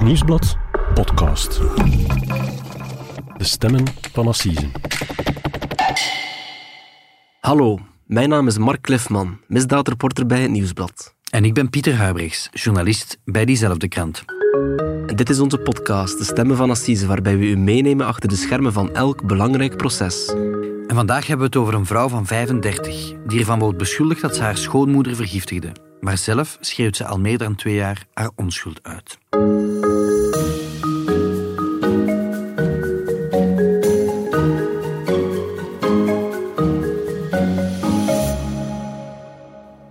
Het Nieuwsblad podcast. De stemmen van Assise. Hallo, mijn naam is Mark Cliffman, misdaadreporter bij het Nieuwsblad. En ik ben Pieter Huibrechts, journalist bij diezelfde krant. En dit is onze podcast, De Stemmen van Assise, waarbij we u meenemen achter de schermen van elk belangrijk proces. En vandaag hebben we het over een vrouw van 35, die ervan wordt beschuldigd dat ze haar schoonmoeder vergiftigde. Maar zelf schreeuwt ze al meer dan twee jaar haar onschuld uit.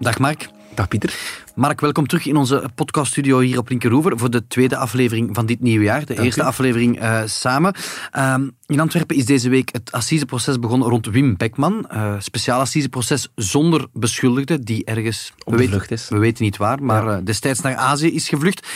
Dag Mark. Dag Pieter. Mark, welkom terug in onze podcaststudio hier op Linkeroever voor de tweede aflevering van dit nieuwe jaar. De eerste aflevering uh, samen. Uh, in Antwerpen is deze week het assiseproces begonnen rond Wim Beckman. Uh, speciaal assiseproces zonder beschuldigde die ergens... Op vlucht is. We weten niet waar, maar ja. destijds naar Azië is gevlucht.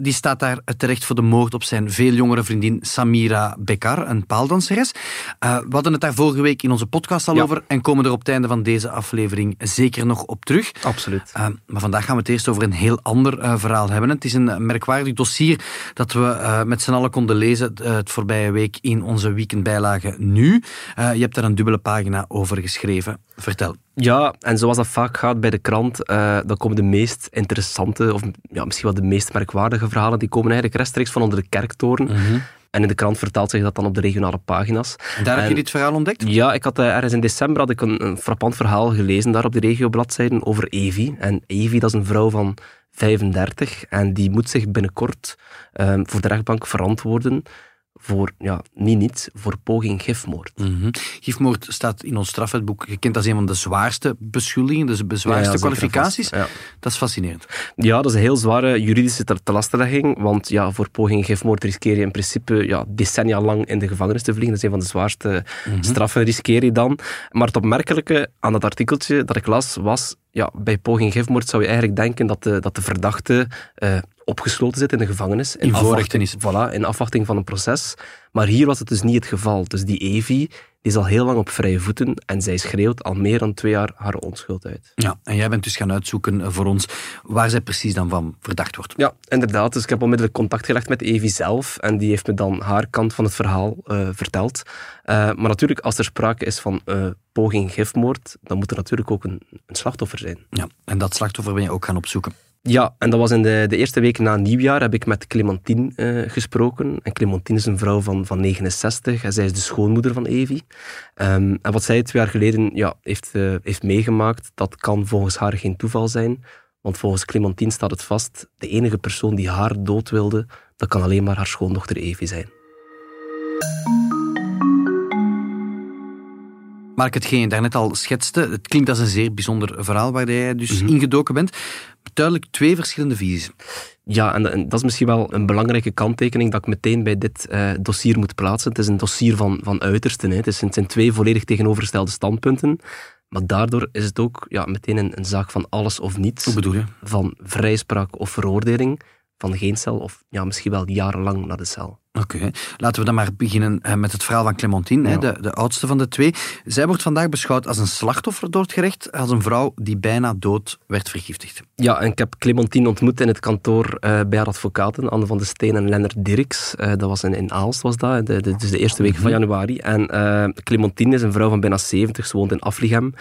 die staat daar terecht voor de moord op zijn veel jongere vriendin Samira Bekar, een paaldanseres. we hadden het daar vorige week in onze podcast al ja. over en komen er op het einde van deze aflevering zeker nog op terug. Absoluut. maar vandaag gaan we het eerst over een heel ander verhaal hebben. Het is een merkwaardig dossier dat we met z'n allen konden lezen het voorbije week in onze weekendbijlage Nu. je hebt daar een dubbele pagina over geschreven. Vertel. Ja, en zoals dat vaak gaat bij de krant, dan komen de meest interessante, of ja, misschien wel de meest merkwaardige verhalen, die komen eigenlijk rechtstreeks van onder de kerktoren. Mm -hmm. En in de krant vertaalt zich dat dan op de regionale pagina's. En daar en, heb je dit verhaal ontdekt? Ja, ik had uh, ergens in december had ik een, een, frappant verhaal gelezen daar op de regiobladzijden over Evi. En Evi, dat is een vrouw van 35 en die moet zich binnenkort um, voor de rechtbank verantwoorden voor, ja, niet niets, voor poging gifmoord. Mm -hmm. Gifmoord staat in ons strafwetboek gekend als een van de zwaarste beschuldigingen, dus de zwaarste ja, ja, kwalificaties. Ja. Dat is fascinerend. Ja, dat is een heel zware juridische telastelegging, want ja, voor poging gifmoord riskeer je in principe ja, decennia lang in de gevangenis te vliegen. Dat is een van de zwaarste mm -hmm. straffen riskeer je dan. Maar het opmerkelijke aan dat artikeltje dat ik las, was ja, bij poging gifmoord zou je eigenlijk denken dat de, dat de verdachte uh, opgesloten zit in de gevangenis. In, in voorrechtenis. Voilà, in afwachting van een proces. Maar hier was het dus niet het geval. Dus die Evi die is al heel lang op vrije voeten en zij schreeuwt al meer dan twee jaar haar onschuld uit. Ja, en jij bent dus gaan uitzoeken voor ons waar zij precies dan van verdacht wordt. Ja, inderdaad. Dus ik heb onmiddellijk contact gelegd met Evi zelf en die heeft me dan haar kant van het verhaal uh, verteld. Uh, maar natuurlijk, als er sprake is van uh, poging gifmoord, dan moet er natuurlijk ook een, een slachtoffer zijn. Ja, en dat slachtoffer ben je ook gaan opzoeken. Ja, en dat was in de, de eerste week na nieuwjaar heb ik met Clementine uh, gesproken. En Clementine is een vrouw van, van 69 en zij is de schoonmoeder van Evi. Um, en wat zij twee jaar geleden ja, heeft, uh, heeft meegemaakt, dat kan volgens haar geen toeval zijn. Want volgens Clementine staat het vast, de enige persoon die haar dood wilde, dat kan alleen maar haar schoondochter Evi zijn. Mark, hetgeen je daarnet al schetste, het klinkt als een zeer bijzonder verhaal waar jij dus mm -hmm. ingedoken bent. Duidelijk twee verschillende visies. Ja, en, en, dat is misschien wel een belangrijke kanttekening dat ik meteen bij dit uh, dossier moet plaatsen. Het is een dossier van, van uitersten. Hè. Het, is, het zijn twee volledig tegenovergestelde standpunten. Maar daardoor is het ook ja, meteen een, een zaak van alles of niets. Hoe bedoel je? Van vrijspraak of veroordeling van geen cel of ja, misschien wel jarenlang naar de cel. Oké, okay. laten we dan maar beginnen met het verhaal van Clementine, ja. de, de oudste van de twee. Zij wordt vandaag beschouwd als een slachtoffer door het gerecht, als een vrouw die bijna dood werd vergiftigd. Ja, en ik heb Clementine ontmoet in het kantoor uh, bij haar advocaten, Anne van de Steen en Lennart Dirks. Uh, dat was in, in Aalst, was dat, de, de, dus de eerste week van januari. En uh, Clementine is een vrouw van bijna 70, ze woont in Aflichem.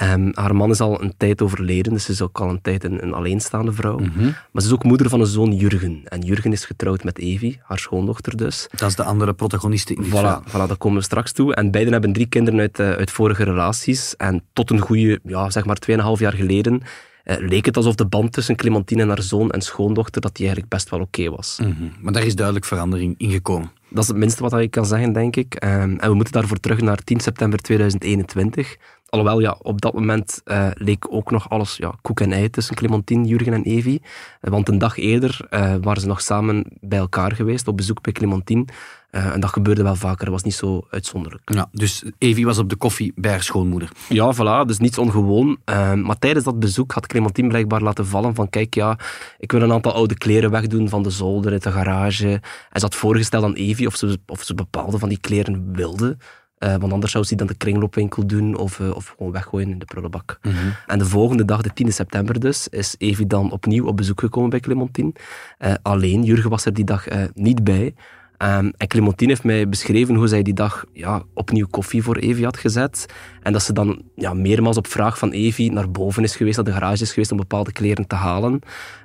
Um, haar man is al een tijd overleden, dus ze is ook al een tijd een, een alleenstaande vrouw. Mm -hmm. Maar ze is ook moeder van een zoon, Jurgen. En Jurgen is getrouwd met Evi, haar schoondochter dus. Dat is de andere protagoniste in dit voilà, voilà, daar komen we straks toe. En beiden hebben drie kinderen uit, uh, uit vorige relaties. En tot een goede, ja, zeg maar 2,5 jaar geleden, uh, leek het alsof de band tussen Clementine en haar zoon en schoondochter, dat die eigenlijk best wel oké okay was. Mm -hmm. Maar daar is duidelijk verandering in gekomen. Dat is het minste wat ik kan zeggen, denk ik. Um, en we moeten daarvoor terug naar 10 september 2021. Alhoewel, ja, op dat moment uh, leek ook nog alles ja, koek en ei tussen Clementine, Jurgen en Evi. Uh, want een dag eerder uh, waren ze nog samen bij elkaar geweest, op bezoek bij Clementine. en dat gebeurde wel vaker, dat was niet zo uitzonderlijk. Ja, dus Evi was op de koffie bij haar schoonmoeder. Ja, voilà, dus niets ongewoon. maar tijdens dat bezoek had Clementine blijkbaar laten vallen van kijk, ja, ik wil een aantal oude kleren wegdoen van de zolder uit de garage. En ze had voorgesteld aan Evi of ze, of ze bepaalde van die kleren wilde. Uh, want anders zou ze dan de kringloopwinkel doen of, uh, of gewoon weggooien in de prullenbak. Mhm. En de volgende dag, de 10 september dus, is Evi dan opnieuw op bezoek gekomen bij Clementine. Uh, alleen, Jurgen was er die dag niet bij. Um, en Clementine heeft mij beschreven hoe zij die dag ja, opnieuw koffie voor Evi had gezet. En dat ze dan ja, meermaals op vraag van Evi naar boven is geweest, naar de garage is geweest om bepaalde kleren te halen.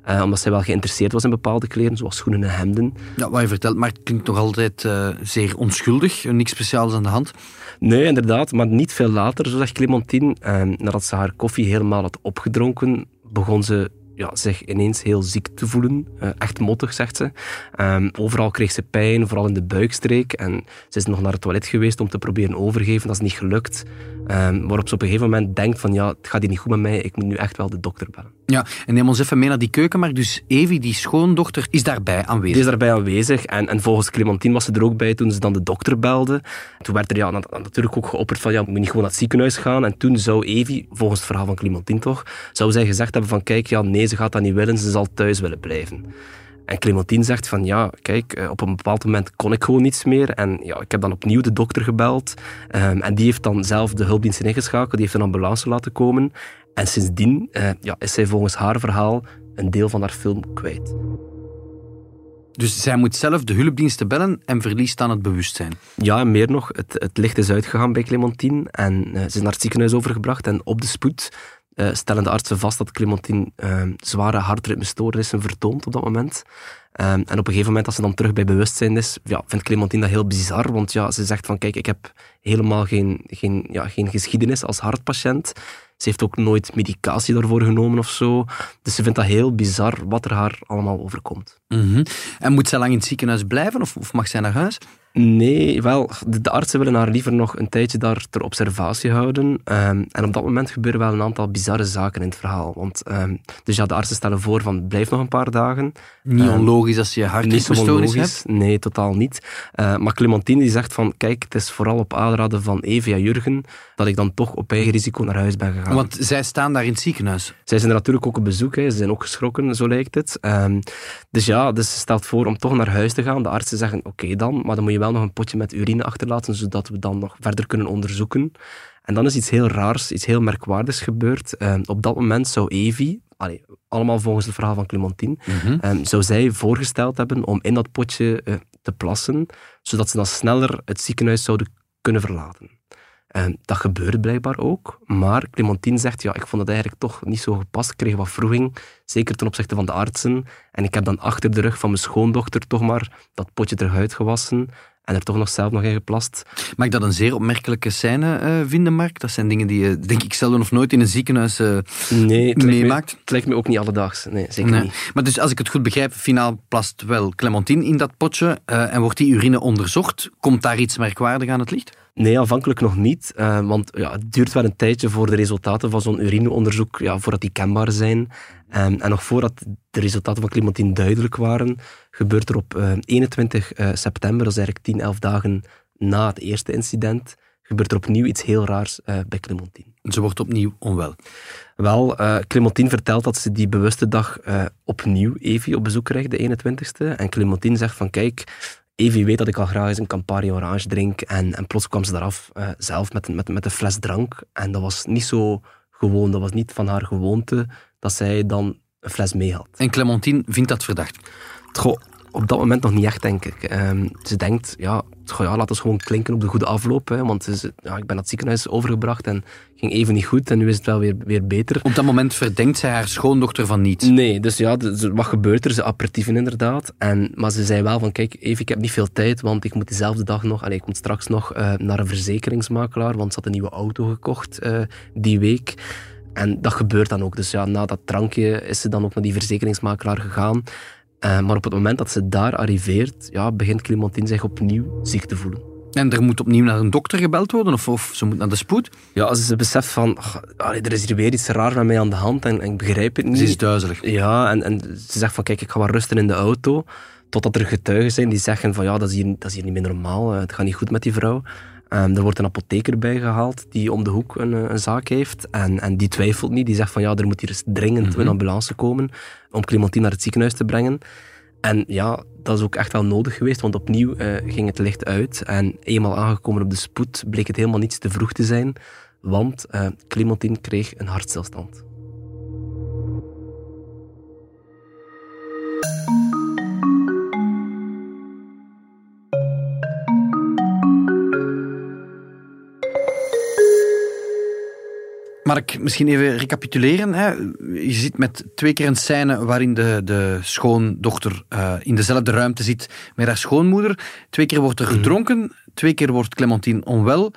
Uh, omdat zij wel geïnteresseerd was in bepaalde kleren, zoals schoenen en hemden. Ja, wat je vertelt, maar het klinkt nog altijd uh, zeer onschuldig. Niks speciaals aan de hand. Nee, inderdaad. Maar niet veel later, zo zegt Clementine, um, nadat ze haar koffie helemaal had opgedronken, begon ze ja, zich ineens heel ziek te voelen. Uh, echt mottig, zegt ze. Um, overal kreeg ze pijn, vooral in de buikstreek. En ze is nog naar het toilet geweest om te proberen overgeven. Dat is niet gelukt. Um, waarop ze op een gegeven moment denkt van ja, het gaat hier niet goed met mij. Ik moet nu echt wel de dokter bellen. Ja, en neem ons even mee naar die keukenmarkt. Dus Evie, die schoondochter, is daarbij aanwezig. Die is daarbij aanwezig. En, en volgens Clementine was ze er ook bij toen ze dan de dokter belde. Toen werd er ja, natuurlijk ook geopperd van ja, moet niet gewoon naar het ziekenhuis gaan. En toen zou Evie, volgens het verhaal van Clementine toch, zou zij gezegd hebben van kijk, ja, nee, ze gaat dat niet willen. Ze zal thuis willen blijven. En Clementine zegt van ja, kijk, eh, op een bepaald moment kon ik gewoon niets meer. En ja, ik heb dan opnieuw de dokter gebeld. Um, en die heeft dan zelf de hulpdiensten ingeschakeld. Die heeft een ambulance laten komen. En sindsdien uh, ja, is zij volgens haar verhaal een deel van haar film kwijt. Dus zij moet zelf de hulpdiensten bellen en verliest dan het bewustzijn? Ja, en meer nog. Het, het licht is uitgegaan bij Clementine. En uh, ze is naar het ziekenhuis overgebracht. En op de spoed uh, stellen de artsen vast dat Clementine uh, zware hartritmestoornissen vertoont op dat moment. Um, en op een gegeven moment, als ze dan terug bij bewustzijn is, ja, vindt Clementine dat heel bizar. Want ja, ze zegt van, kijk, ik heb helemaal geen, geen, ja, geen geschiedenis als hartpatiënt. Ze heeft ook nooit medicatie daarvoor genomen of zo. Dus ze vindt dat heel bizar wat er haar allemaal overkomt. -hmm. En moet zij lang in het ziekenhuis blijven of, of mag zij naar huis? Nee, wel, de, de, artsen willen haar liever nog een tijdje daar ter observatie houden. Um, en op dat moment gebeuren wel een aantal bizarre zaken in het verhaal. Want, um, dus ja, de artsen stellen voor van blijf nog een paar dagen. Niet um, onlogisch als je hartritmestoornis hebt? Nee, totaal niet. Uh, maar Clementine die zegt van kijk, het is vooral op aanraden van Evia Jurgen dat ik dan toch op eigen risico naar huis ben gegaan. Want zij staan daar in het ziekenhuis? Zij zijn er natuurlijk ook op bezoek. Hè. Ze zijn ook geschrokken, zo lijkt het. dus ja, dus ze stelt voor om toch naar huis te gaan. De artsen zeggen oké okay dan, maar dan moet je wel nog een potje met urine achterlaten, zodat we dan nog verder kunnen onderzoeken. En dan is iets heel raars, iets heel merkwaardigs gebeurd. Uh, op dat moment zou Evie, allee, allemaal volgens het verhaal van Clementine, mm -hmm. um, zou zij voorgesteld hebben om in dat potje uh, te plassen, zodat ze dan sneller het ziekenhuis zouden kunnen verlaten. Um, dat gebeurde blijkbaar ook, maar Clementine zegt, ja, ik vond het eigenlijk toch niet zo gepast. Ik kreeg wat vroeging, zeker ten opzichte van de artsen. En ik heb dan achter de rug van mijn schoondochter toch maar dat potje terug uitgewassen en er toch nog zelf nog in geplast. Mag ik dat een zeer opmerkelijke scène uh, vinden, Mark? Dat zijn dingen die je, denk ik, zelden of nooit in een ziekenhuis uh, nee, het meemaakt. Me, het lijkt me ook niet alledaags. Nee, zeker nee. niet. Maar dus als ik het goed begrijp, finaal plast wel Clementine in dat potje uh, en wordt die urine onderzocht. Komt daar iets merkwaardigs aan het licht? Nee, aanvankelijk nog niet. Uh, want ja, het duurt wel een tijdje voor de resultaten van zo'n urineonderzoek, ja, voordat die kenbaar zijn. Um, en nog voordat de resultaten van Clementine duidelijk waren, gebeurt er op uh, 21 uh, september, dat is eigenlijk 10, 11 dagen na het eerste incident, gebeurt er opnieuw iets heel raars bij Clementine. Ze wordt opnieuw onwel. Wel, Clementine vertelt dat ze die bewuste dag opnieuw Evie op bezoek krijgt, de 21ste. En Clementine zegt van, kijk, Evie weet dat ik al graag eens een Campari Orange drink. En, en plots kwam ze eraf, uh, zelf met, met, met een fles drank. En dat was niet zo gewoon, dat was niet van haar gewoonte dat zij dan een fles mee had. En Clementine vindt dat verdacht? Goh, op dat moment nog niet echt, denk ik. Um, ze denkt, ja, goh, ja, laat ons gewoon klinken op de goede afloop. Hè, want is, ja, ik ben naar het ziekenhuis overgebracht en ging even niet goed. En nu is het wel weer, weer beter. Op dat moment verdenkt zij haar schoondochter van niets? Nee, dus ja, dus, wat gebeurt er? Ze aperitieven inderdaad. En, maar ze zei wel van, kijk, even, ik heb niet veel tijd, want ik moet dezelfde dag nog, allez, ik moet straks nog uh, naar een verzekeringsmakelaar, want ze had een nieuwe auto gekocht uh, die week. En dat gebeurt dan ook. Dus ja, na dat drankje is ze dan ook naar die verzekeringsmakelaar gegaan. Uh, maar op het moment dat ze daar arriveert, ja, begint Clementine zich opnieuw ziek te voelen. En er moet opnieuw naar een dokter gebeld worden? Of, of ze moet naar de spoed? Ja, als ze beseft van, ach, er is hier weer iets raar met mij aan de hand en, en ik begrijp het niet. Ze is duizelig. Ja, en, en ze zegt van, kijk, ik ga wel rusten in de auto. Totdat er getuigen zijn die zeggen van, ja, dat is hier, dat is hier niet meer normaal. Het gaat niet goed met die vrouw. Um, er wordt een apotheker bijgehaald die om de hoek een, een, zaak heeft. En, en die twijfelt niet. Die zegt van ja, er moet hier dringend Mhm. een ambulance komen om Clementine naar het ziekenhuis te brengen. En ja, dat is ook echt wel nodig geweest, want opnieuw uh, ging het licht uit. En eenmaal aangekomen op de spoed bleek het helemaal niets te vroeg te zijn, want uh, Clementine kreeg een hartstilstand. Mark, misschien even recapituleren. Hè. Je zit met twee keer een scène waarin de, de schoondochter uh, in dezelfde ruimte zit met haar schoonmoeder. Twee keer wordt er mhm. gedronken, twee keer wordt Clementine onwel.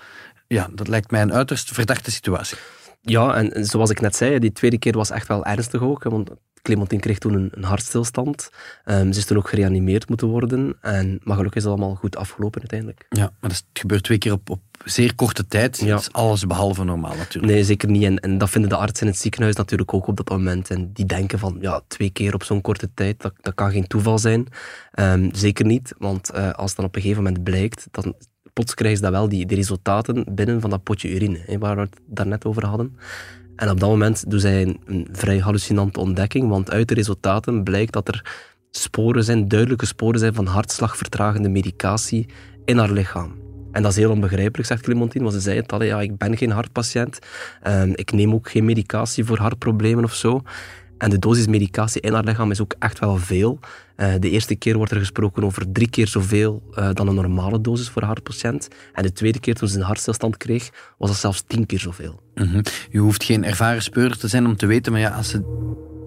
Ja, dat lijkt mij een uiterst verdachte situatie. Ja, en zoals ik net zei, die tweede keer was echt wel ernstig ook. Want Clementine kreeg toen een, een hartstilstand. Um, ze is toen ook gereanimeerd moeten worden. En, maar gelukkig is het allemaal goed afgelopen uiteindelijk. Ja, maar dat gebeurt twee keer op, op zeer korte tijd. Ja. Dat is alles behalve normaal natuurlijk. Nee, zeker niet. En, en, dat vinden de artsen in het ziekenhuis natuurlijk ook op dat moment. En die denken van, ja, twee keer op zo'n korte tijd, dat, dat kan geen toeval zijn. Um, zeker niet, want uh, als dan op een gegeven moment blijkt, dan plots krijgen ze dat wel, die, die resultaten binnen van dat potje urine, hè, waar we het daarnet over hadden. En op dat moment doen zij een, vrij hallucinante ontdekking, want uit de resultaten blijkt dat er sporen zijn, duidelijke sporen zijn van hartslagvertragende medicatie in haar lichaam. En dat is heel onbegrijpelijk, zegt Clementine, want ze zei het al, ja, ik ben geen hartpatiënt, um, ik neem ook geen medicatie voor hartproblemen of zo. En de dosis medicatie in haar lichaam is ook echt wel veel. Uh, de eerste keer wordt er gesproken over drie keer zoveel uh, dan een normale dosis voor haar patiënt. En de tweede keer toen ze een hartstilstand kreeg, was dat zelfs tien keer zoveel. Mm -hmm. Je hoeft geen ervaren speurder te zijn om te weten, maar ja, als ze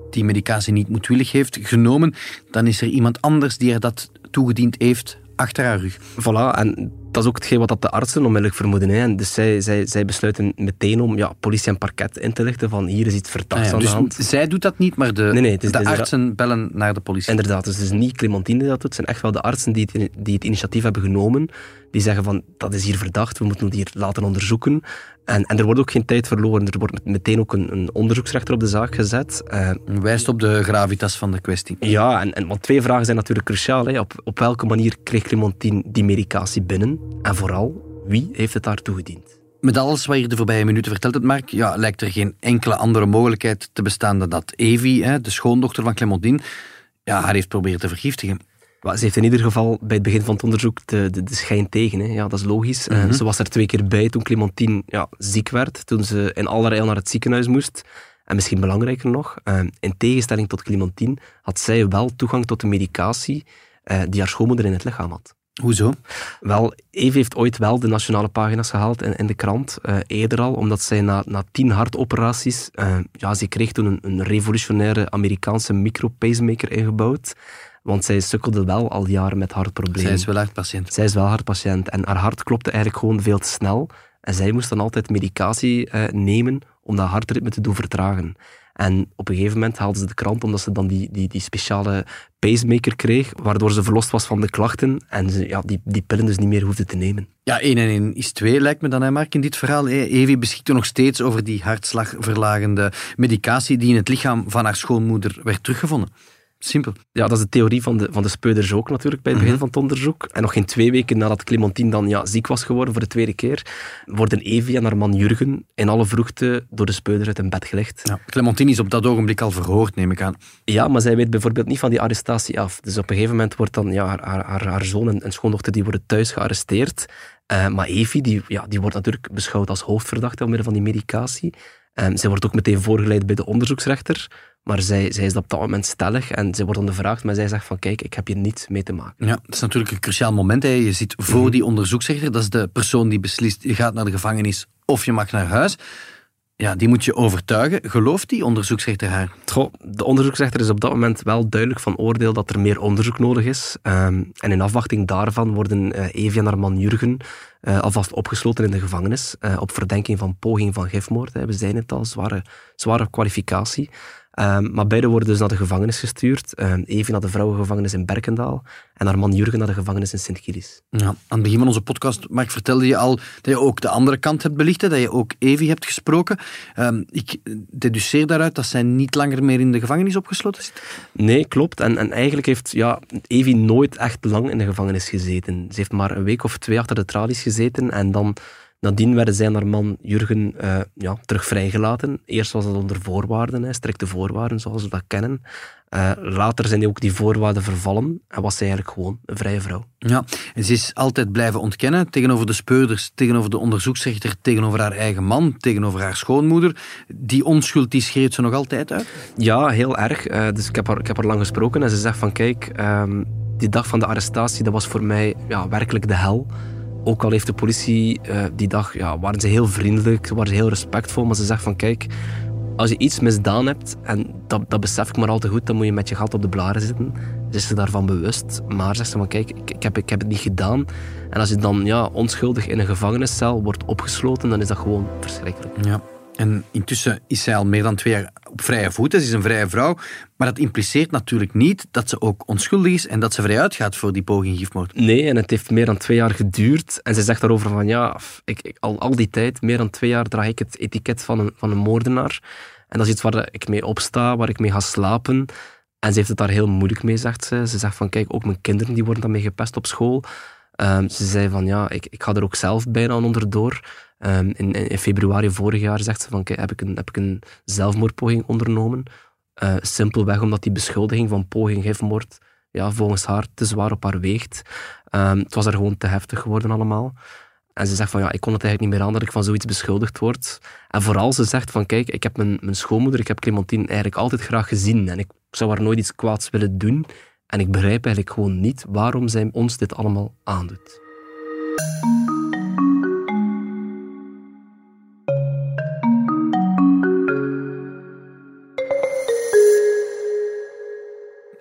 die medicatie niet moedwillig heeft genomen, dan is er iemand anders die er dat toegediend heeft achter haar rug. Voilà, en dat is ook hetgeen wat de artsen onmiddellijk vermoeden. Hè. En dus zij, zij, zij besluiten meteen om ja, politie en parket in te lichten van hier is iets verdachts ah aan dus de hand. Zij doet dat niet, maar de, nee, nee, de artsen bellen naar de politie. Inderdaad, dus het is niet Clementine die dat doet. Het zijn echt wel de artsen die het, die het initiatief hebben genomen. Die zeggen van, dat is hier verdacht, we moeten het hier laten onderzoeken. En, en er wordt ook geen tijd verloren. Er wordt meteen ook een, een onderzoeksrechter op de zaak gezet. Uh, Wijst op de gravitas van de kwestie. Ja, en, en, want twee vragen zijn natuurlijk cruciaal. Hè. Op, op welke manier kreeg Clementine die medicatie binnen? En vooral, wie heeft het haar toegediend? Met alles wat je de voorbije minuten vertelt, het Mark, ja, lijkt er geen enkele andere mogelijkheid te bestaan dan dat Evie, hè, de schoondochter van Clementine, ja, haar heeft proberen te vergiftigen. Ze heeft in ieder geval bij het begin van het onderzoek de, de, de schijn tegen. Hè. Ja, dat is logisch. Mm ze was er twee keer bij toen Clementine ja, ziek werd, toen ze in allerijl naar het ziekenhuis moest. En misschien belangrijker nog, uh, in tegenstelling tot Clementine had zij wel toegang tot de medicatie uh, die haar schoonmoeder in het lichaam had. Hoezo? Wel, Eve heeft ooit wel de nationale pagina's gehaald in, in de krant, uh, eerder al, omdat zij na, na tien hartoperaties, uh, ja, ze kreeg toen een, een revolutionaire Amerikaanse micro-pacemaker ingebouwd. Want zij sukkelde wel al jaren met hartproblemen. Zij is wel hartpatiënt. Zij is wel hartpatiënt. En haar hart klopte eigenlijk gewoon veel te snel. En zij moest dan altijd medicatie uh, nemen om dat hartritme te doen vertragen. En op een gegeven moment haalden ze de krant omdat ze dan die, die, die speciale pacemaker kreeg, waardoor ze verlost was van de klachten en ze ja, die, die pillen dus niet meer hoefde te nemen. Ja, 1 en 1 is 2 lijkt me dan, hè Mark, in dit verhaal. Evi beschikte nog steeds over die hartslagverlagende medicatie die in het lichaam van haar schoonmoeder werd teruggevonden. Simpel. Ja, dat is de theorie van de, van de speuders ook natuurlijk bij het begin mhm. van het onderzoek. En nog geen twee weken nadat Clementine dan ja, ziek was geworden voor de tweede keer, worden Evie en haar man Jurgen in alle vroegte door de speuders uit een bed gelegd. Ja, Clementine is op dat ogenblik al verhoord, neem ik aan. Ja, maar zij weet bijvoorbeeld niet van die arrestatie af. Dus op een gegeven moment wordt dan ja, haar, haar, haar zoon en, en schoondochter die worden thuis gearresteerd. Uh, maar Evie die, ja, die wordt natuurlijk beschouwd als hoofdverdachte omwille van die medicatie. Um, zij wordt ook meteen voorgeleid bij de onderzoeksrechter. Maar zij, zij is op dat moment stellig en zij wordt ondervraagd, maar zij zegt van kijk, ik heb hier niets mee te maken. Ja, dat is natuurlijk een cruciaal moment. Hè. Je zit voor mhm. die onderzoeksrechter, dat is de persoon die beslist, je gaat naar de gevangenis of je mag naar huis. Ja, die moet je overtuigen. Gelooft die onderzoeksrechter haar? Goh, de onderzoeksrechter is op dat moment wel duidelijk van oordeel dat er meer onderzoek nodig is. Um, en in afwachting daarvan worden uh, Evie en haar man Jurgen uh, alvast opgesloten in de gevangenis. Uh, op verdenking van poging van gifmoord. Hè. We zijn het al, zware, zware kwalificatie. Um, maar beide worden dus naar de gevangenis gestuurd. Um, Evie naar de vrouwengevangenis in Berkendaal en haar man Jurgen naar de gevangenis in Sint-Gilles. Ja, aan het begin van onze podcast, Mark, vertelde je al dat je ook de andere kant hebt belicht, dat je ook Evie hebt gesproken. Um, ik deduceer daaruit dat zij niet langer meer in de gevangenis opgesloten zit. Nee, klopt. En, en eigenlijk heeft ja, Evie nooit echt lang in de gevangenis gezeten. Ze heeft maar een week of twee achter de tralies gezeten en dan Nadien werden zij en haar man Jurgen uh, ja, terug vrijgelaten. Eerst was dat onder voorwaarden, hè, strikte voorwaarden zoals we dat kennen. Uh, later zijn die ook die voorwaarden vervallen en was zij eigenlijk gewoon een vrije vrouw. Ja, en ze is altijd blijven ontkennen tegenover de speurders, tegenover de onderzoeksrechter, tegenover haar eigen man, tegenover haar schoonmoeder. Die onschuld die schreeuwt ze nog altijd uit? Ja, heel erg. Uh, dus ik heb, haar, ik heb haar lang gesproken en ze zegt van kijk, um, die dag van de arrestatie, dat was voor mij ja, werkelijk de hel. Ook al heeft de politie uh, die dag, ja, waren ze heel vriendelijk, waren ze heel respectvol, maar ze zegt van kijk, als je iets misdaan hebt, en dat, dat besef ik maar al te goed, dan moet je met je gat op de blaren zitten. Dus is ze daarvan bewust. Maar zegt ze van kijk, ik, ik, heb, ik heb het niet gedaan. En als je dan ja, onschuldig in een gevangeniscel wordt opgesloten, dan is dat gewoon verschrikkelijk. Ja. En intussen is zij al meer dan twee jaar op vrije voeten. Ze is een vrije vrouw. Maar dat impliceert natuurlijk niet dat ze ook onschuldig is en dat ze vrij uitgaat voor die poging gifmoord. Nee, en het heeft meer dan twee jaar geduurd. En ze zegt daarover van ja, ik, al, al die tijd, meer dan twee jaar, draag ik het etiket van een, van een moordenaar. En dat is iets waar ik mee opsta, waar ik mee ga slapen. En ze heeft het daar heel moeilijk mee, zegt ze. Ze zegt van kijk, ook mijn kinderen die worden daarmee gepest op school. Um, ze zei van ja, ik, ik ga er ook zelf bijna onderdoor. Um, in, februari vorig jaar zegt ze van heb ik een, heb ik een zelfmoordpoging ondernomen. Uh, simpelweg omdat die beschuldiging van poging gifmoord ja, volgens haar te zwaar op haar weegt. Um, het was er gewoon te heftig geworden allemaal. En ze zegt van ja, ik kon het eigenlijk niet meer aan dat ik van zoiets beschuldigd word. En vooral ze zegt van kijk, ik heb mijn, mijn schoonmoeder, ik heb Clementine eigenlijk altijd graag gezien. En ik zou haar nooit iets kwaads willen doen. En ik begrijp eigenlijk gewoon niet waarom zij ons dit allemaal aandoet.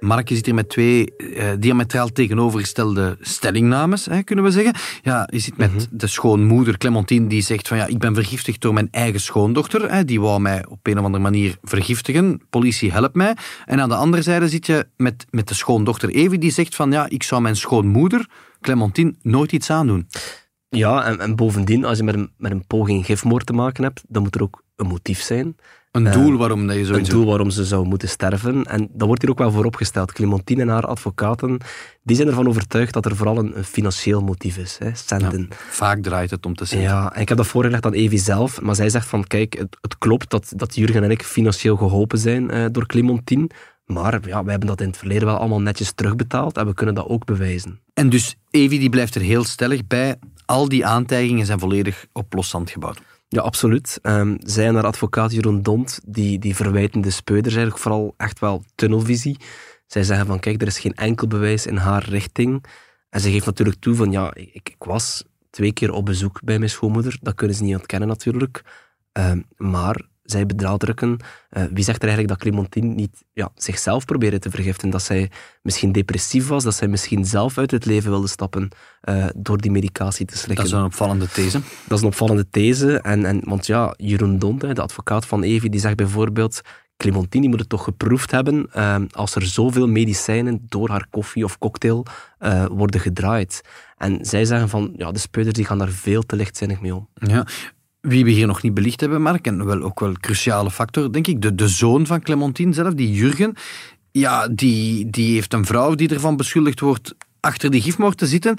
Mark, je zit hier met twee uh, diametraal tegenovergestelde stellingnames, hè, kunnen we zeggen. Ja, je zit met mhm. de schoonmoeder Clementine, die zegt van ja, ik ben vergiftigd door mijn eigen schoondochter. Hè, die wou mij op een of andere manier vergiftigen. Politie, help mij. En aan de andere zijde zit je met, met de schoondochter Evie, die zegt van ja, ik zou mijn schoonmoeder, Clementine, nooit iets aandoen. Ja, en, en bovendien, als je met een, met een poging gifmoord te maken hebt, dan moet er ook een motief zijn. Een doel eh, waarom je Een doel waarom ze zou moeten sterven. En dat wordt hier ook wel vooropgesteld. Clementine en haar advocaten die zijn ervan overtuigd dat er vooral een, financieel motief is. Hè, centen. vaak draait het om te zeggen. Ja, en ik heb dat voorgelegd aan Evie zelf. Maar zij zegt van, kijk, het, het klopt dat, dat Jurgen en ik financieel geholpen zijn eh, door Clementine. Maar ja, wij hebben dat in het verleden wel allemaal netjes terugbetaald en we kunnen dat ook bewijzen. En dus Evie die blijft er heel stellig bij. Al die aantijgingen zijn volledig op loszand gebouwd. Ja, absoluut. Um, zij en haar advocaat Jeroen Dont, die, die verwijten de speuders eigenlijk vooral echt wel tunnelvisie. Zij zeggen van, kijk, er is geen enkel bewijs in haar richting. En ze geeft natuurlijk toe van, ja, ik, ik was twee keer op bezoek bij mijn schoonmoeder. Dat kunnen ze niet ontkennen natuurlijk. Um, maar zij benadrukken, uh, wie zegt er eigenlijk dat Clementine niet ja, zichzelf probeerde te vergiften? Dat zij misschien depressief was, dat zij misschien zelf uit het leven wilde stappen uh, door die medicatie te slikken. Dat is een opvallende these. Dat is een opvallende these. En, en, want ja, Jeroen Dont, de advocaat van Evi, die zegt bijvoorbeeld... Clementine moet het toch geproefd hebben uh, als er zoveel medicijnen door haar koffie of cocktail worden gedraaid. En zij zeggen van, ja, de speuders die gaan daar veel te lichtzinnig mee om. Ja, wie we hier nog niet belicht hebben, Mark, en wel ook wel een cruciale factor, denk ik, de, de zoon van Clementine zelf, die Jurgen, ja, die, die heeft een vrouw die ervan beschuldigd wordt achter die gifmoord te zitten.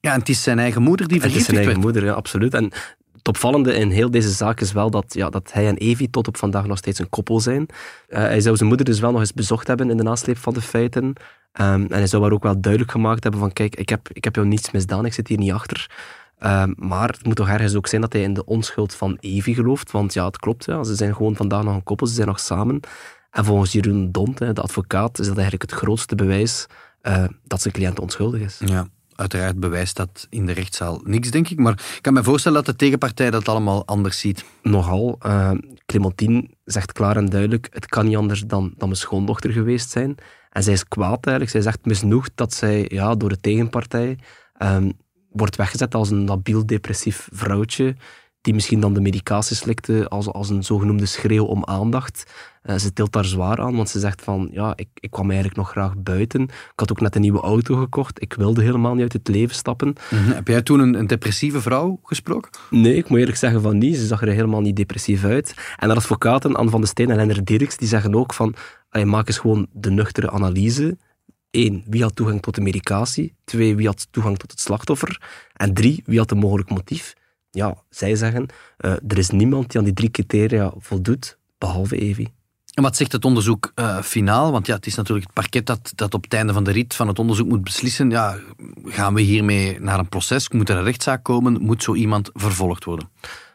Ja, en het is zijn eigen moeder die vergiftigd werd. Het is zijn eigen moeder, ja, absoluut. En het opvallende in heel deze zaak is wel dat, ja, dat hij en Evie tot op vandaag nog steeds een koppel zijn. Uh, hij zou zijn moeder dus wel nog eens bezocht hebben in de nasleep van de feiten. Um, en hij zou haar ook wel duidelijk gemaakt hebben van kijk, ik heb, ik heb jou niets misdaan, ik zit hier niet achter. Ehm, maar het moet toch ergens ook zijn dat hij in de onschuld van Evie gelooft. Want ja, het klopt. Ja, ze zijn gewoon vandaag nog een koppel, ze zijn nog samen. En volgens Jeroen Dont, de advocaat, is dat eigenlijk het grootste bewijs uh, dat zijn cliënt onschuldig is. Ja. Uiteraard bewijst dat in de rechtszaal niks, denk ik. Maar ik kan me voorstellen dat de tegenpartij dat allemaal anders ziet. Nogal. Uh, Clementine zegt klaar en duidelijk: het kan niet anders dan, dan mijn schoondochter geweest zijn. En zij is kwaad eigenlijk. Zij zegt misnoegd dat zij ja, door de tegenpartij um, wordt weggezet als een labiel depressief vrouwtje die misschien dan de medicatie slikte als, als een zogenoemde schreeuw om aandacht. Uh, ze tilt daar zwaar aan, want ze zegt van, ja, ik, ik kwam eigenlijk nog graag buiten. Ik had ook net een nieuwe auto gekocht. Ik wilde helemaal niet uit het leven stappen. Mhm. Heb jij toen een, een, depressieve vrouw gesproken? Nee, ik moet eerlijk zeggen van niet. Ze zag er helemaal niet depressief uit. En de advocaten, Anne van de Steen en Lennart Dirks, die zeggen ook van, maak eens gewoon de nuchtere analyse. Eén, wie had toegang tot de medicatie? Twee, wie had toegang tot het slachtoffer? En drie, wie had een mogelijk motief? ja, zij zeggen, uh, er is niemand die aan die drie criteria voldoet, behalve Evi. En wat zegt het onderzoek uh, finaal? Want ja, het is natuurlijk het parket dat, dat op het einde van de rit van het onderzoek moet beslissen. Ja, gaan we hiermee naar een proces? Moet er een rechtszaak komen? Moet zo iemand vervolgd worden?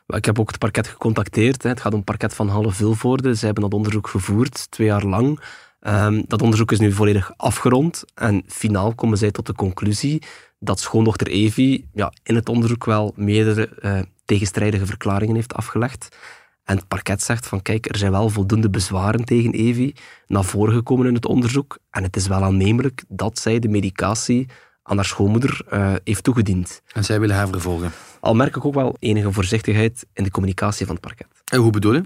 Ik heb ook het parket gecontacteerd. Het gaat om het parket van Halle Vilvoorde. Zij hebben dat onderzoek gevoerd, twee jaar lang. Um, dat onderzoek is nu volledig afgerond. En finaal komen zij tot de conclusie dat schoondochter Evi ja, in het onderzoek wel meerdere uh, tegenstrijdige verklaringen heeft afgelegd. En het parket zegt van kijk, er zijn wel voldoende bezwaren tegen Evi naar voren gekomen in het onderzoek. En het is wel aannemelijk dat zij de medicatie aan haar schoonmoeder uh, heeft toegediend. En zij willen haar vervolgen? Al merk ik ook wel enige voorzichtigheid in de communicatie van het parket. En hoe bedoel je?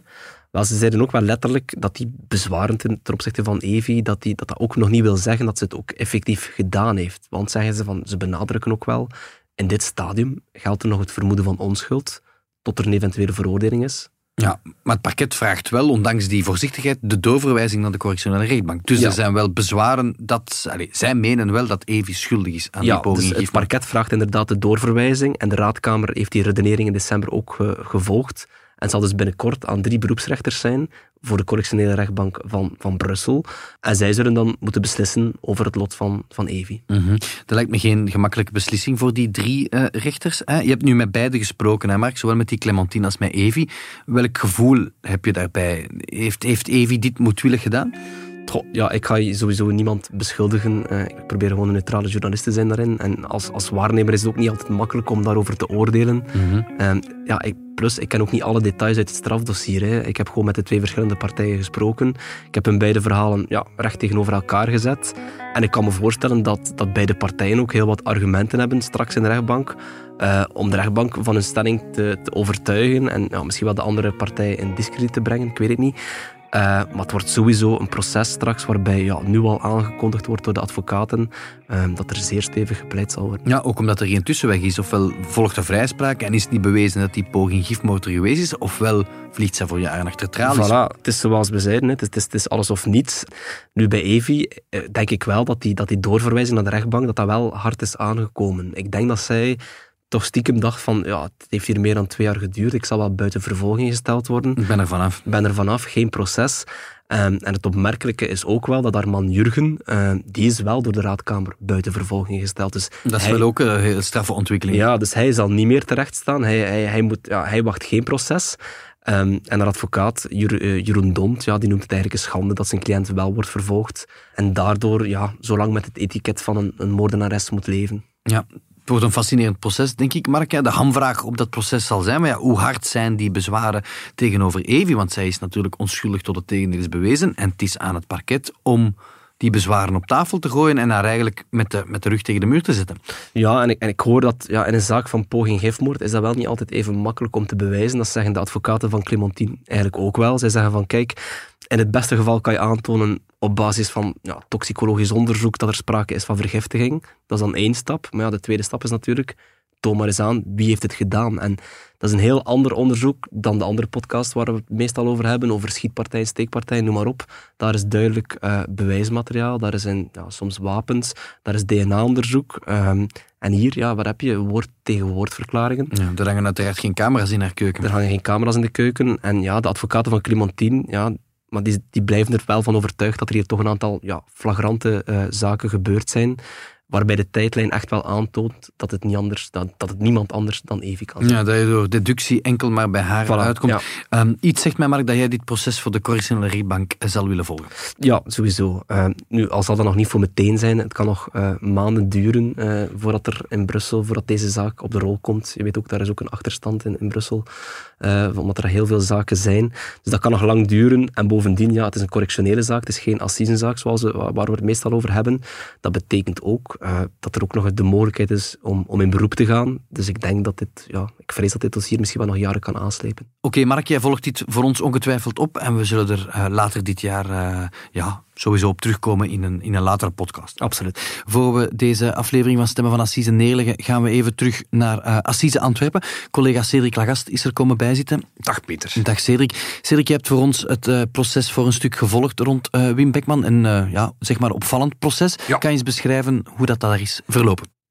Wel, ze zeiden ook wel letterlijk dat die bezwaren ten, opzichte van Evi, dat, die, dat dat ook nog niet wil zeggen dat ze het ook effectief gedaan heeft. Want zeggen ze van, ze benadrukken ook wel, in dit stadium geldt er nog het vermoeden van onschuld, tot er een eventuele veroordeling is. Ja, maar het parket vraagt wel, ondanks die voorzichtigheid, de doorverwijzing naar de correctionele rechtbank. Dus er zijn wel bezwaren dat... Allez, zij menen wel dat Evi schuldig is aan ja, die poging. Dus het parket vraagt inderdaad de doorverwijzing en de raadkamer heeft die redenering in december ook gevolgd. En zal dus binnenkort aan drie beroepsrechters zijn voor de correctionele rechtbank van, van Brussel. En zij zullen dan moeten beslissen over het lot van, van Evi. Mm Dat lijkt me geen gemakkelijke beslissing voor die drie uh, rechters. Hè? Je hebt nu met beide gesproken, hè Mark? zowel met die Clementine als met Evi. Welk gevoel heb je daarbij? Heeft, heeft Evi dit moedwillig gedaan? Ja, ik ga sowieso niemand beschuldigen. Uh, ik probeer gewoon een neutrale journalist te zijn daarin. En als, als waarnemer is het ook niet altijd makkelijk om daarover te oordelen. Mm ja, ik, plus, ik ken ook niet alle details uit het strafdossier. Hè. Ik heb gewoon met de twee verschillende partijen gesproken. Ik heb hun beide verhalen ja, recht tegenover elkaar gezet. En ik kan me voorstellen dat, dat beide partijen ook heel wat argumenten hebben straks in de rechtbank. Uh, om de rechtbank van hun stelling te, te overtuigen en ja, misschien wel de andere partij in discrediet te brengen, ik weet het niet. Uh, maar het wordt sowieso een proces straks waarbij ja, nu al aangekondigd wordt door de advocaten uh, dat er zeer stevig gepleit zal worden. Ja, ook omdat er geen tussenweg is. Ofwel volgt er vrijspraak en is het niet bewezen dat die poging gifmoord geweest is, ofwel vliegt ze voor je achter de tralies. Voilà, het is zoals we zeiden, het is, het is alles of niets. Nu bij Evi eh, denk ik wel dat die, dat die doorverwijzing naar de rechtbank dat dat wel hard is aangekomen. Ik denk dat zij toch stiekem dacht van, ja, het heeft hier meer dan twee jaar geduurd, ik zal wel buiten vervolging gesteld worden. Ik ben er vanaf. Ben er vanaf, geen proces. Um, en het opmerkelijke is ook wel dat haar man Jurgen, uh, die is wel door de raadkamer buiten vervolging gesteld. Dus dat is wel ook een heel straffe ontwikkeling. Ja, dus hij zal niet meer terecht staan. Hij, hij, hij, moet, ja, hij wacht geen proces. Um, en haar advocaat, eh, Jeroen Dont, ja, die noemt het eigenlijk een schande dat zijn cliënt wel wordt vervolgd. En daardoor ja, zo lang met het etiket van een, een moordenares moet leven. Ja, het wordt een fascinerend proces, denk ik, Mark. De hamvraag op dat proces zal zijn, maar ja, hoe hard zijn die bezwaren tegenover Evi? Want zij is natuurlijk onschuldig tot het tegendeel is bewezen. En het is aan het parket om die bezwaren op tafel te gooien en haar eigenlijk met de, met de rug tegen de muur te zetten. Ja, en ik, en ik hoor dat ja, in een zaak van poging gifmoord is dat wel niet altijd even makkelijk om te bewijzen. Dat zeggen de advocaten van Clementine eigenlijk ook wel. Zij zeggen van, kijk, in het beste geval kan je aantonen op basis van ja, toxicologisch onderzoek dat er sprake is van vergiftiging. Dat is dan één stap. Maar ja, de tweede stap is natuurlijk, toon maar eens aan, wie heeft het gedaan? En dat is een heel ander onderzoek dan de andere podcast waar we het meestal over hebben, over schietpartijen, steekpartijen, noem maar op. Daar is duidelijk uh, bewijsmateriaal, daar zijn ja, soms wapens, daar is DNA-onderzoek. Um, en hier, ja, wat heb je? Woord tegen woordverklaringen. Ja, er hangen uiteraard geen camera's in haar keuken. Er hangen geen camera's in de keuken. En ja, de advocaten van Clementine, ja, maar die, die blijven er wel van overtuigd dat er hier toch een aantal ja, flagrante uh, zaken gebeurd zijn waarbij de tijdlijn echt wel aantoont dat het, niet anders, dat, dat het niemand anders dan Evi kan zijn. Ja, dat je door deductie enkel maar bij haar uitkomt. Um, iets zegt mij, Mark, dat jij dit proces voor de correctionele rechtbank zal willen volgen. Ja, sowieso. Uh, nu, al zal dat nog niet voor meteen zijn, het kan nog uh, maanden duren uh, voordat er in Brussel, voordat deze zaak op de rol komt. Je weet ook, daar is ook een achterstand in, in Brussel, omdat er heel veel zaken zijn. Dus dat kan nog lang duren. En bovendien, ja, het is een correctionele zaak, het is geen assisenzaak zoals we, waar we het meestal over hebben. Dat betekent ook uh, dat er ook nog de mogelijkheid is om, om in beroep te gaan. Dus ik denk dat dit, ja, ik vrees dat dit dossier misschien wel nog jaren kan aanslepen. Oké, Mark, jij volgt dit voor ons ongetwijfeld op en we zullen er uh, later dit jaar uh, ja, sowieso op terugkomen in een, in een latere podcast. Absoluut. Voor we deze aflevering van Stemmen van Assise neerleggen, gaan we even terug naar uh, Assise Antwerpen. Collega Cedric Lagast is er komen bijzitten. Dag Pieter. Dag Cedric. Cedric, je hebt voor ons het uh, proces voor een stuk gevolgd rond uh, Wim Beckman. Een ja, zeg maar opvallend proces. Ja. Kan je eens beschrijven hoe dat daar is verlopen?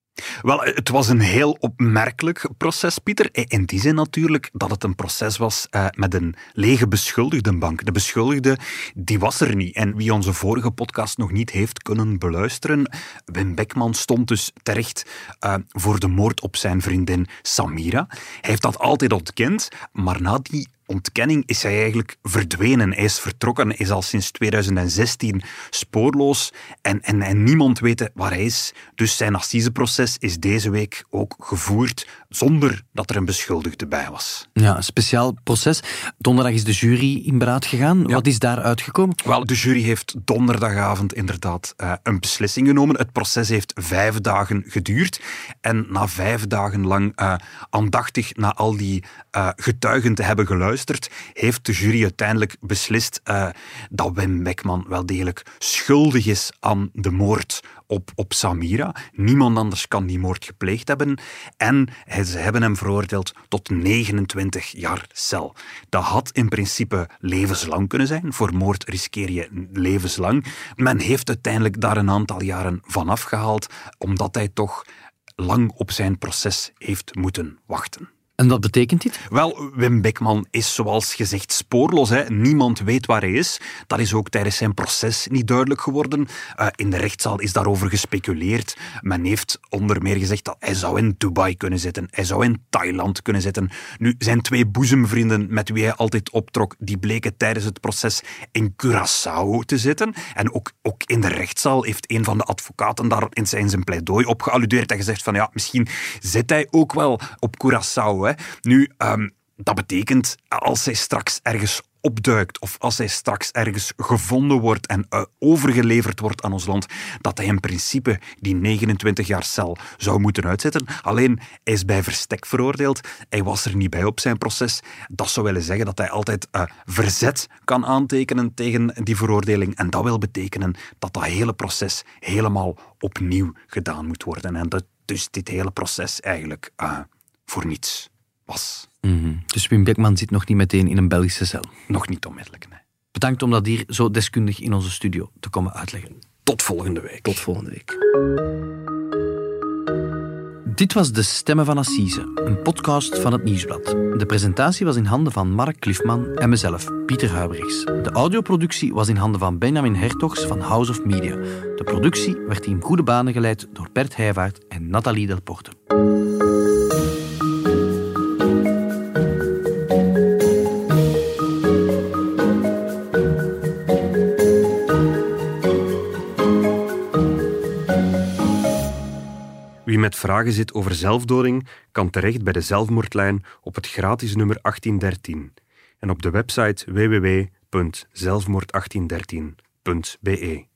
Wel, het was een heel opmerkelijk proces, Pieter. In die zin natuurlijk dat het een proces was uh, met een lege beschuldigdenbank. De beschuldigde, die was er niet. En wie onze vorige podcast nog niet heeft kunnen beluisteren, Wim Beckman stond dus terecht uh, voor de moord op zijn vriendin Samira. Hij heeft dat altijd ontkend, maar na die ontkenning is hij eigenlijk verdwenen. Hij is vertrokken, is al sinds 2016 spoorloos en, en, en niemand weet waar hij is. Dus zijn assiseproces is deze week ook gevoerd zonder dat er een beschuldigde bij was. Ja, een speciaal proces. Donderdag is de jury in beraad gegaan. Wat is daar uitgekomen? Wel, de jury heeft donderdagavond inderdaad uh, een beslissing genomen. Het proces heeft vijf dagen geduurd. En na vijf dagen lang uh, aandachtig naar al die uh, getuigen te hebben geluisterd, heeft de jury uiteindelijk beslist dat Wim Beckman wel degelijk schuldig is aan de moord op, op Samira. Niemand anders kan die moord gepleegd hebben. En ze hebben hem veroordeeld tot 29 jaar cel. Dat had in principe levenslang kunnen zijn. Voor moord riskeer je levenslang. Men heeft uiteindelijk daar een aantal jaren van afgehaald, omdat hij toch lang op zijn proces heeft moeten wachten. En wat betekent dit? Wel, Wim Beckman is zoals gezegd spoorloos. Hè. Niemand weet waar hij is. Dat is ook tijdens zijn proces niet duidelijk geworden. Uh, in de rechtszaal is daarover gespeculeerd. Men heeft onder meer gezegd dat hij zou in Dubai kunnen zitten. Hij zou in Thailand kunnen zitten. Nu, zijn twee boezemvrienden met wie hij altijd optrok, die bleken tijdens het proces in Curaçao te zitten. En ook, ook in de rechtszaal heeft een van de advocaten daar in zijn, zijn pleidooi op gealludeerd en gezegd van ja, misschien zit hij ook wel op Curaçao. Hè. Nu, um, dat betekent als hij straks ergens opduikt of als hij straks ergens gevonden wordt en uh, overgeleverd wordt aan ons land, dat hij in principe die 29 jaar cel zou moeten uitzetten. Alleen, hij is bij verstek veroordeeld. Hij was er niet bij op zijn proces. Dat zou willen zeggen dat hij altijd uh, verzet kan aantekenen tegen die veroordeling. En dat wil betekenen dat dat hele proces helemaal opnieuw gedaan moet worden. En dat dus dit hele proces eigenlijk uh, voor niets was. Mm -hmm. Dus Wim Beckman zit nog niet meteen in een Belgische cel? Nog niet onmiddellijk, nee. Bedankt om dat hier zo deskundig in onze studio te komen uitleggen. Tot volgende week. Tot volgende week. Dit was De Stemmen van Assise, een podcast van het Nieuwsblad. De presentatie was in handen van Mark Klifman en mezelf, Pieter Huibrechts. De audioproductie was in handen van Benjamin Hertogs van House of Media. De productie werd in goede banen geleid door Bert Heijvaart en Nathalie Delporte. Met vragen zit over zelfdoding, kan terecht bij de zelfmoordlijn op het gratis nummer 1813 en op de website www.zelfmoord1813.be.